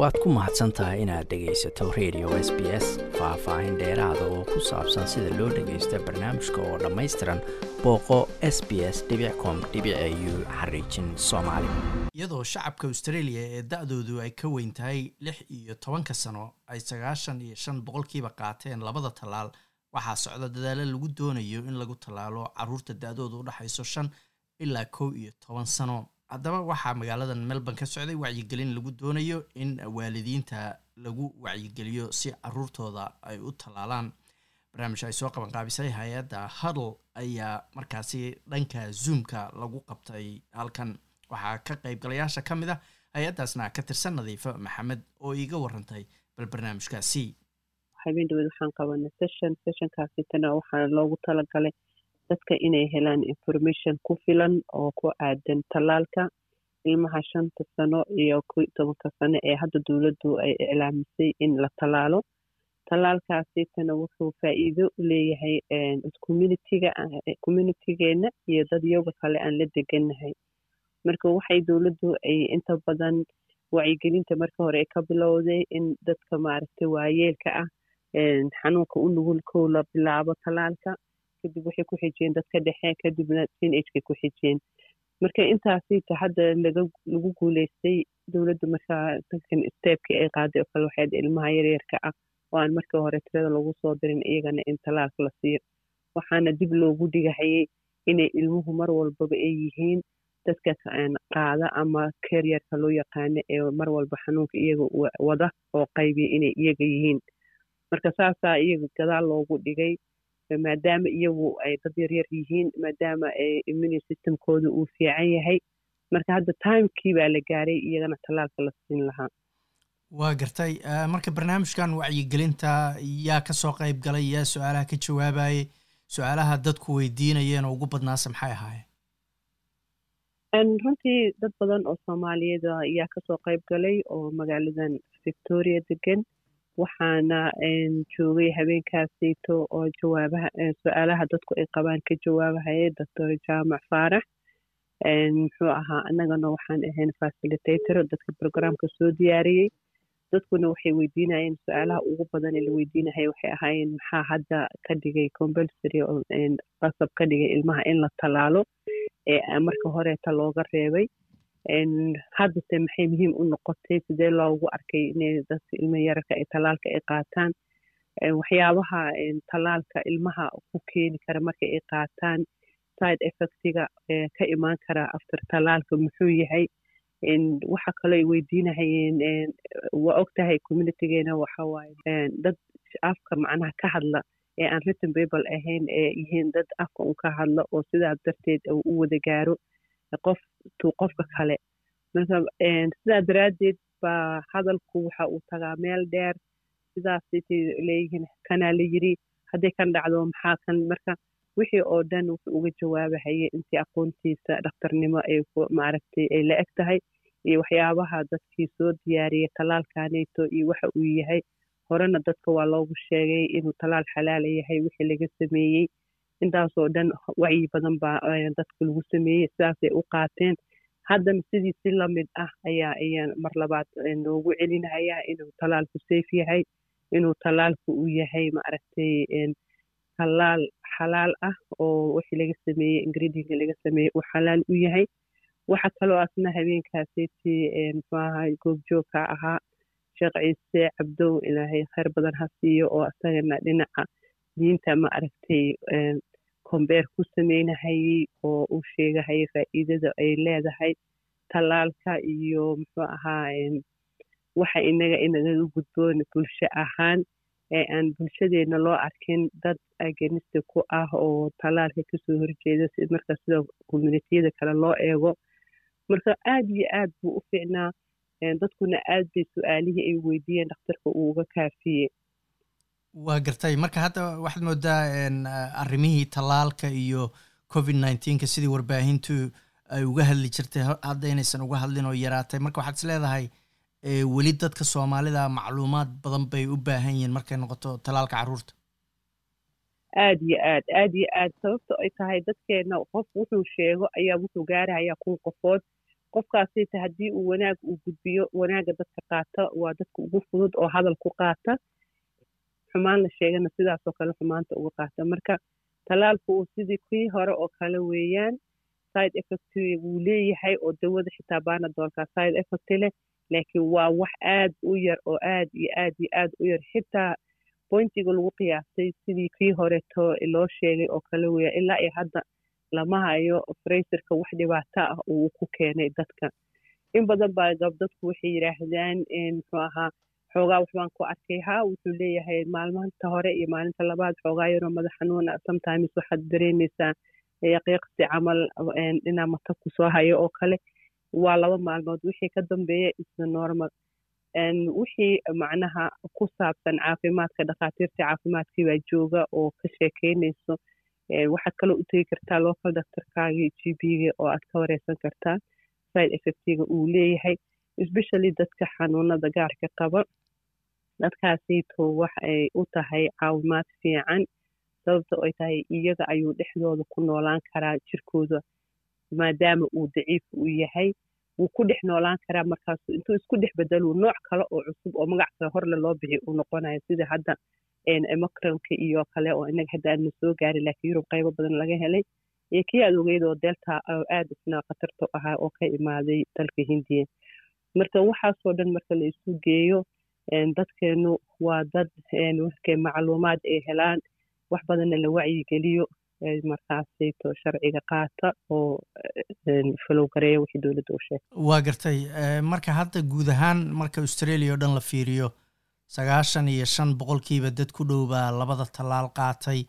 waad ku mahadsan tahay inaad dhegaysato radio s b s faah-faahin dheeraada oo ku saabsan sida loo dhagaysto barnaamijka oo dhammaystiran booqo s b s com u xariijin soomaali. Iyadoo shacabka australia ee da-doodu ay ka weyn tahay lix iyo tobanka sano ay sagaashan iyo shan boqolkiiba qaateen labada tallaal waxaa socda dadaalo lagu doonayo in lagu tallaalo carruurta da-dooda u dhexayso shan ilaa kow iyo toban sano haddaba waxaa magaaladan melbourne ka socday wacyigelin lagu doonayo in waalidiinta lagu wacyigeliyo si caruurtooda ay u tallaalaan. Barnaamij ay soo qaban qaabisay hay'adda huddle ayaa markaasi dhanka zoomka lagu qabtay halkan. Waxaa ka qaybgalayaasha ka mid ah hay'addaasna ka tirsan nadiifo maxamed oo iiga warantay bal barnaamijkaasi. Habeen dhaweed waxaan qabanay session sessionkaasitana waxaa loogu talagalay dadka inay helaan information ku filan oo ku aadan tallaalka ilmaha shanta sano iyo ko tobanka sano ee hadda dowladdu ay iclaamisay in la tallaalo. Tallaalkaasitana wuxuu faa'iido u leeyahay communitiga communitigeena iyo dad yoga kale aan la degannahay marka waxay dowladdu ay inta badan wacyigelinta marka hore ka bilowday in dadka maaragtay waayeelka ah xanuunka u nugul kow la bilaabo tallaalka kadib waxay ku xijiyeen dadka dhexe kadibna teenagekay ku xijiyeen marka intaasita hadda lagu guuleystay dowladda markaa dadkan steebkii ay qaaday oo kale waxayd ilmaha yaryarka ah oo aan markii hore tirada lagu soo dirin iyagana in la siiyo waxaana dib loogu dhigahayay inay ilmuhu mar walbaba ay yihiin dadka qaada ama karyarka loo yaqaano ee mar walba xanuunka iyaga wada oo qaybiya inay iyaga yihiin. Marka saasaa iyaga gadaal loogu dhigay maadaama iyagu ay dad yaryar yihiin maadaama immuni systemkooda uu fiican yahay marka hadda timekii baa la gaaray iyagana tallaalka la siin lahaa waa gartay marka barnaamijkan wacyigelinta yaa ka soo qayb galay yaa su'aalaha ka jawaabayay su'aalaha dadku weydiinayeen oo ugu badnaase maxay ahaayeen runtii dad badan oo soomaaliyeed ayaa ka soo qayb galay oo magaaladan victoria degan waxaana joogay habeenkaasito oo jawaabaha su'aalaha dadku ay qabaan ka jawaabahaya doctor jaamac faarax. Muxuu ahaa annagana waxaan ahayn facilitator dadka programka soo diyaariyey. Dadkuna waxay weydiinayeen su'aalaha ugu badan ee la weydiinahaya waxay ahaayeen maxaa hadda ka dhigay compulsory qasab ka dhigay ilmaha in la tallaalo ee marka horeeta looga reebay haddase maxay muhiim u noqotay sidee loogu arkay inay dadka ilma yararka ay tallaalka ay qaataan waxyaabaha tallaalka ilmaha ku keeni kara marka ay qaataan side effectiga ka imaan kara after tallaalka muxuu yahay waxa kaloo ay weydiinahayeen waa og tahay communitygeena waxawaaye dad afka macnaha ka hadla ee aan written babel ahayn ee yihiin dad afka un ka hadla oo sidaas darteed u wada gaaro qof tuu qofka kale sidaa daraaddeed baa hadalku waxa uu tagaa meel dheer sidaasaytay leeyihiin kanaa la yiri hadday kan dhacdo maxaa kan marka wixii oo dhan wuxuu uga jawaabahaya intii aqoontiisa dhakhtarnimo ay maaragtay ay la eg tahay iyo waxyaabaha dadkii soo diyaariyay tallaalkanayto iyo waxa uu yahay horena dadka waa loogu sheegay inuu tallaal xalaala yahay wixii laga sameeyey intaasoo dhan wacyi badan baa dadka lagu sameeyey sidaasay u qaateen. Haddana sidii si la mid ah ayaa ayaan mar labaad noogu celinayaa inuu tallaalku safe yahay inuu tallaalku uu yahay maaragtay tallaal xalaal ah oo wixii laga sameeyey ingredinka laga sameeyey uu xalaal u yahay. Waxa kaloo asna habeenkaasiti muxuaha goobjoogka ahaa sheekh ciise cabdow ilaahay khayr badan ha siiyo oo asagana dhinaca diinta ma aragtay kombeer ku sameynahayey oo uu sheegahayay faa'iidada ay leedahay tallaalka iyo muxuu ahaa waxa inaga inagaga gudboon bulsho ahaan ee aan bulshadeena loo arkin dad agenista ku ah oo tallaalka ka soo horjeeda marka sida communitiyada kale loo eego. Marka aad iyo aad buu u fiicnaa dadkuna aad bay su'aalihii ay weydiiyeen dhakhtarka uu uga kaafiyey waa gartay. Marka hadda waxaad moodaa arrimihii tallaalka iyo covid nineteenka sidii warbaahintu ay uga hadli jirtay hadda inaysan uga hadlin oo yaraatay. Marka waxaad is leedahay weli dadka soomaalida macluumaad badan bay u baahan yihiin markay noqoto tallaalka carruurta aad iyo aad aad iyo aad. Sababto ay tahay dadkeena qof wuxuu sheego ayaa wuxuu gaarahayaa kun qofood. Qofkaasita haddii uu wanaag uu gudbiyo wanaagga dadka qaata waa dadka ugu fudud oo hadal ku qaata xumaan la sheegana sidaasoo kale xumaanta uga qaata marka talaalku uu sidii kii hore oo kale weeyaan side effect wuu leeyahay oo dawada xitaa baanadoolka side effect leh laakiin waa wax aad u yar oo aad iyo aad iyo aad u yar. Xitaa bointiga lagu qiyaastay sidii kii horeto loo sheegay oo kale weeya ilaa iyo hadda lama hayo frayserka wax dhibaato ah uu ku keenay dadka. In badan baa gab dadku waxay yidhaahdaan muxuu ahaa xoogaa waxbaan ku arkay ha wuxuu leeyahay maalmaanta hore iyo maalinta labaad xoogaa yaroo madax xanuuna sometimes waxaad dareemaysaa yaqiiqsi camal inaa mata ku hayo oo kale. Waa laba maalmood. Wixii ka dambeeya isna normal. Wixii macnaha ku saabsan caafimaadka dhakhaatiirta caafimaadkii baa jooga oo ka sheekeynayso. Waxaad kaloo u tegi kartaa local doctorkaagii g b-ga oo aad ka wareysan kartaa. Side effectiga uu leeyahay especially dadka xanuunada gaarka qaba dadkaasito wax ay u tahay caawimaad fiican sababta ay tahay iyaga ayuu dhexdooda ku noolaan karaa jirkooda maadaama uu daciif u yahay. Wuu ku dhex noolaan karaa markaas intuu isku dhex bedelu nooc kale oo cusub oo magac kale horle loo bixi uu noqonayo sida hadda emocronka iyo kale oo inaga hadda aadna soo gaarin laakiin yurub qaybo badan laga helay. Iyo kii aad ogeyd oo delta aad isna khatarta ahaa oo ka imaaday dalka hindiya. Marka waxaasoo dhan marka la isu geeyo dadkeenu waa dad markay macluumaad ay helaan. Wax badanna la wacyigeliyo markaasayto sharciga qaata oo falow gareeya wixii dowladda u sheegay waa gartay marka hadda guud ahaan marka australia o dhan la fiiriyo sagaashan iyo shan boqolkiiba dad ku dhow baa labada tallaal qaatay.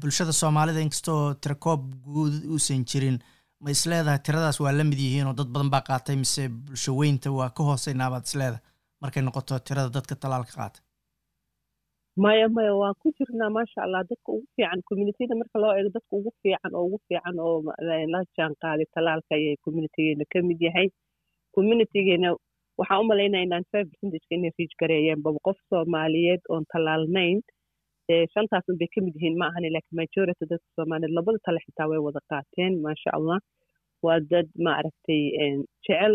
Bulshada soomaalida inkastoo tirakoob guud uusan jirin ma isleedahay tiradaas waa la mid yihiin oo dad badan baa qaatay mise bulsho weynta waa ka hooseynabaad isleedahay markay noqoto tirada dadka tallaalka qaatay maya maya waan ku jirnaa maasha allah dadka ugu fiican communityda marka loo eego dadka ugu fiican oo ugu fiican oo la jaan qaaday ayay communitygeena ka mid yahay. Communitygeena waxaan u malaynaya ninety five percentageka inay riij gareeyeen baba qof soomaaliyeed oon talaalnayn shantaasun bay ka mid yihiin ma ahani laakiin majority dadka soomaaliyeed labada tale xitaa way wada qaateen maasha allah waa dad maaragtay jecel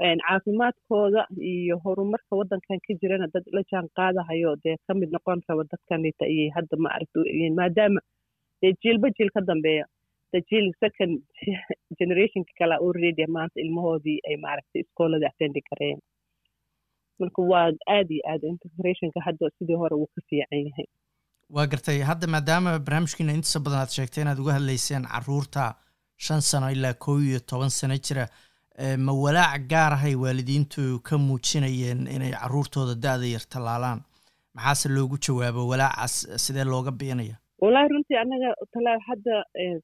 caafimaadkooda iyo horumarka waddankan ka jirana dad la jaan qaadahayo dee ka mid noqon raba dadkanita ayay hadda maaragtay maadaama dee jiilba jiil ka dambeeya de jiil second generationka kale already maanta ilmahoodii ay maaragtay iskoolada attendi gareeyeen marka waa aad iyo aad integrationka hadda sidii hore wuu ka fiican yahay. Waa gartay hadda maadaama barnaamijkiina intiisa badan aad sheegtay inaad uga hadlayseen carruurta shan sano ilaa kow iyo toban sano jira ma walaac gaar ahay waalidiintu ka muujinayeen inay caruurtooda da-da yar tallaalaan? Maxaase loogu jawaabo walaacaas sidee looga biinaya wallaahi runtii annaga talaal hadda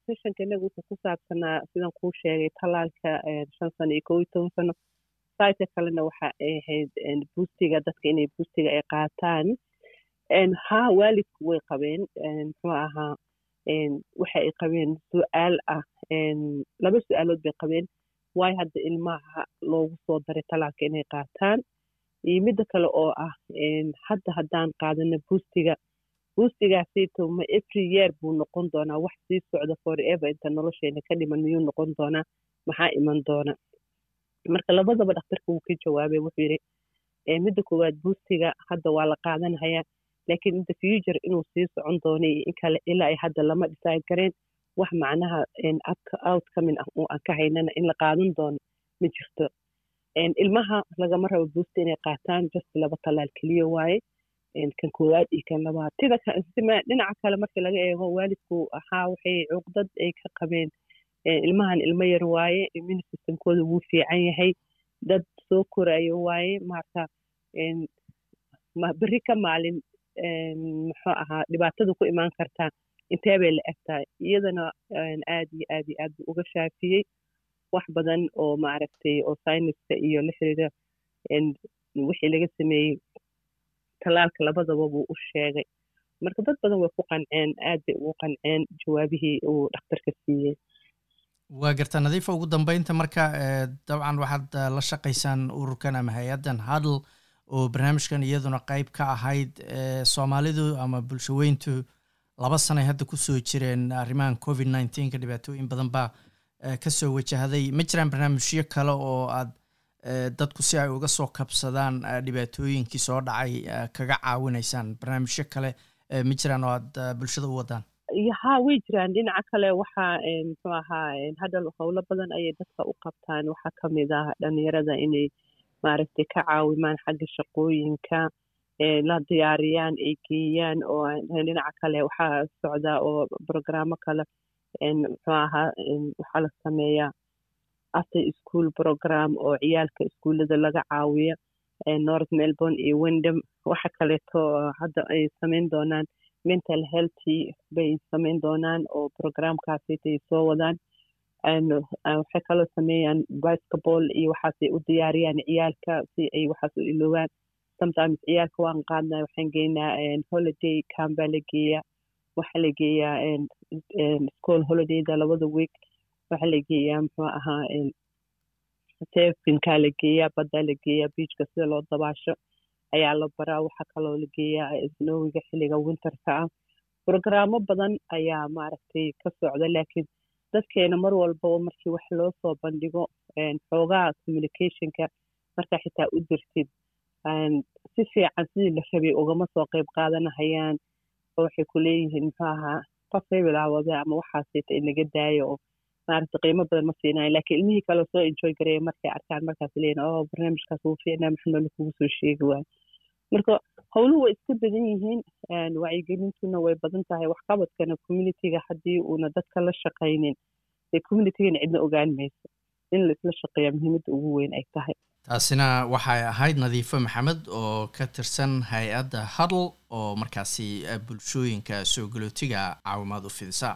sessionka inaga wuxuu ku saabsanaa sidan kuu sheegay talaalka shan sano iyo kow iyo toban sano sayta kalena waxa ay ahayd buustiga dadka inay buustiga ay qaataan. Ha waalidku way qabeen muxuu ahaa waxa ay qabeen su'aal ah laba su'aalood bay qabeen waayo hadda ilmaha loogu soo daray talaalka inay qaataan? Iyo midda kale oo ah hadda haddaan qaadano buustiga buustigaasito ma every year buu noqon doonaa. Wax sii socda forever inta nolosheena ka dhiman miyuu noqon doonaa? Maxaa iman doona? Marka labadaba dhakhtarka wuu ka jawaabay wuxuu yidhi midda koowaad buustiga hadda waa la qaadanhayaa laakiin in the future inuu sii socon doono iyo in kale ilaa ay hadda lama decide gareen wax macnaha outcoming ah oo aan haynana in la qaadan doono ma jirto. Ilmaha lagama rabo buusta inay qaataan just laba talaal keliya waaye. Kan koowaad iyo kan labaad. Tida dhinaca kale markii laga eego waalidku ahaa waxay cuqdad ay ka qabeen ilmahan ilmo yar waaye immune systemkooda wuu fiican yahay. Dad soo korayo waaye marka berri ka maalin muxuu ahaa dhibaatada ku imaan kartaa intee bay la eg tahay iyadana aad iyo aad iyo aad buu uga shaafiyey wax badan oo maaragtay oo syniska iyo la xiriira wixii laga sameeyey talaalka labadaba buu u sheegay marka dad badan way ku qanceen aad bay ugu qanceen jawaabihii uu dhakhtarka siiyey waa garta nadiifa ugu dambeynta marka dabcan waxaad la shaqaysaan ururkan ama hay'addan huddle oo barnaamijkan iyaduna qeyb ka ahayd soomaalidu ama bulshaweyntu laba sanay hadda ku soo jireen arrimahan covid nneteen ka dhibaatooyin badan baa ka soo wajahday ma jiraan barnaamijyo kale oo aad dadku si ay uga soo kabsadaan dhibaatooyinkii soo dhacay kaga caawinaysaan? Barnaamijyo kale ma jiraan oo aad bulshada u wadaan? Ha way jiraan. Dhinaca kale waxaa muxuu ahaa hadda howlo badan ayay dadka u qabtaan. Waxaa ka mid ah dhalinyarada inay maaragtay ka caawimaan xagga shaqooyinka la diyaariyaan ay geeyaan oo dhinaca kale waxaa socdaa oo brogramo kale muxuu ahaa waxaa la sameeyaa after school program oo ciyaalka iskuullada laga caawiyo north melbourne iyo windham waxa kaleeto hadda ay samayn doonaan mental healthy bay samayn doonaan oo programkaasitay soo wadaan. Waxay kaloo sameeyaan basketball iyo waxaasay u diyaariyaan ciyaalka si ay waxaas u iloogaan sometimes ciyaalka waan qaadnaa waxaan geynaa holiday camp baa la geeyaa waxaa la geeyaa school holidayda labada week waxaa la geeyaa muxuu ahaa sefinkaa la geeyaa baddaa la geeyaa beachka sida loo dabaasho ayaa la baraa waxaa kaloo la geeyaa snowiga xilliga winterka ah. Brogramo badan ayaa maaragtay ka socda laakiin dadkeena mar walbaba markii wax loo soo bandhigo xoogaha communicationka markaa xitaa u dirtid si fiican sidii la rabay ugama soo qayb qaadanahayaan? Oo waxay ku leeyihiin muxuu ahaa qof hebilaawade ama waxaasita inaga daayo oo maaragta qiimo badan ma siinayo laakiin ilmihii kaleo soo enjoy gareeya markay arkaan markaas leeyihiin oo barnaamijkaas wuu fiicnaa maxamed kugu soo sheegi waayo. Marka howluhu way iska badan yihiin wacyigelintuna way badan tahay waxqabadkana communityga haddii uuna dadka la shaqaynin dee communitygana cidna ogaan mayso. In laisla shaqeeya muhiimadda ugu weyn ay tahay taasina waxay ahayd nadiifo maxamed oo ka tirsan hay'adda huddle oo markaasi bulshooyinka soo galootiga caawimaad u fidisa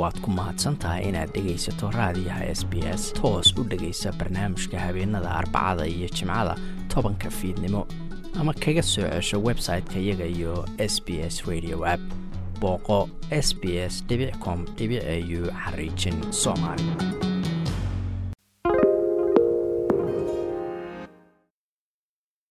waad ku mahadsantahay inaad dhegaysato raadiyaha s b s toos u dhegaysa barnaamijka habeenada arbacada iyo jimcada tobanka fiidnimo ama kaga soo cesho website-ka iyaga iyo s b s radio app. Booqo s b s com au xariijin soomaali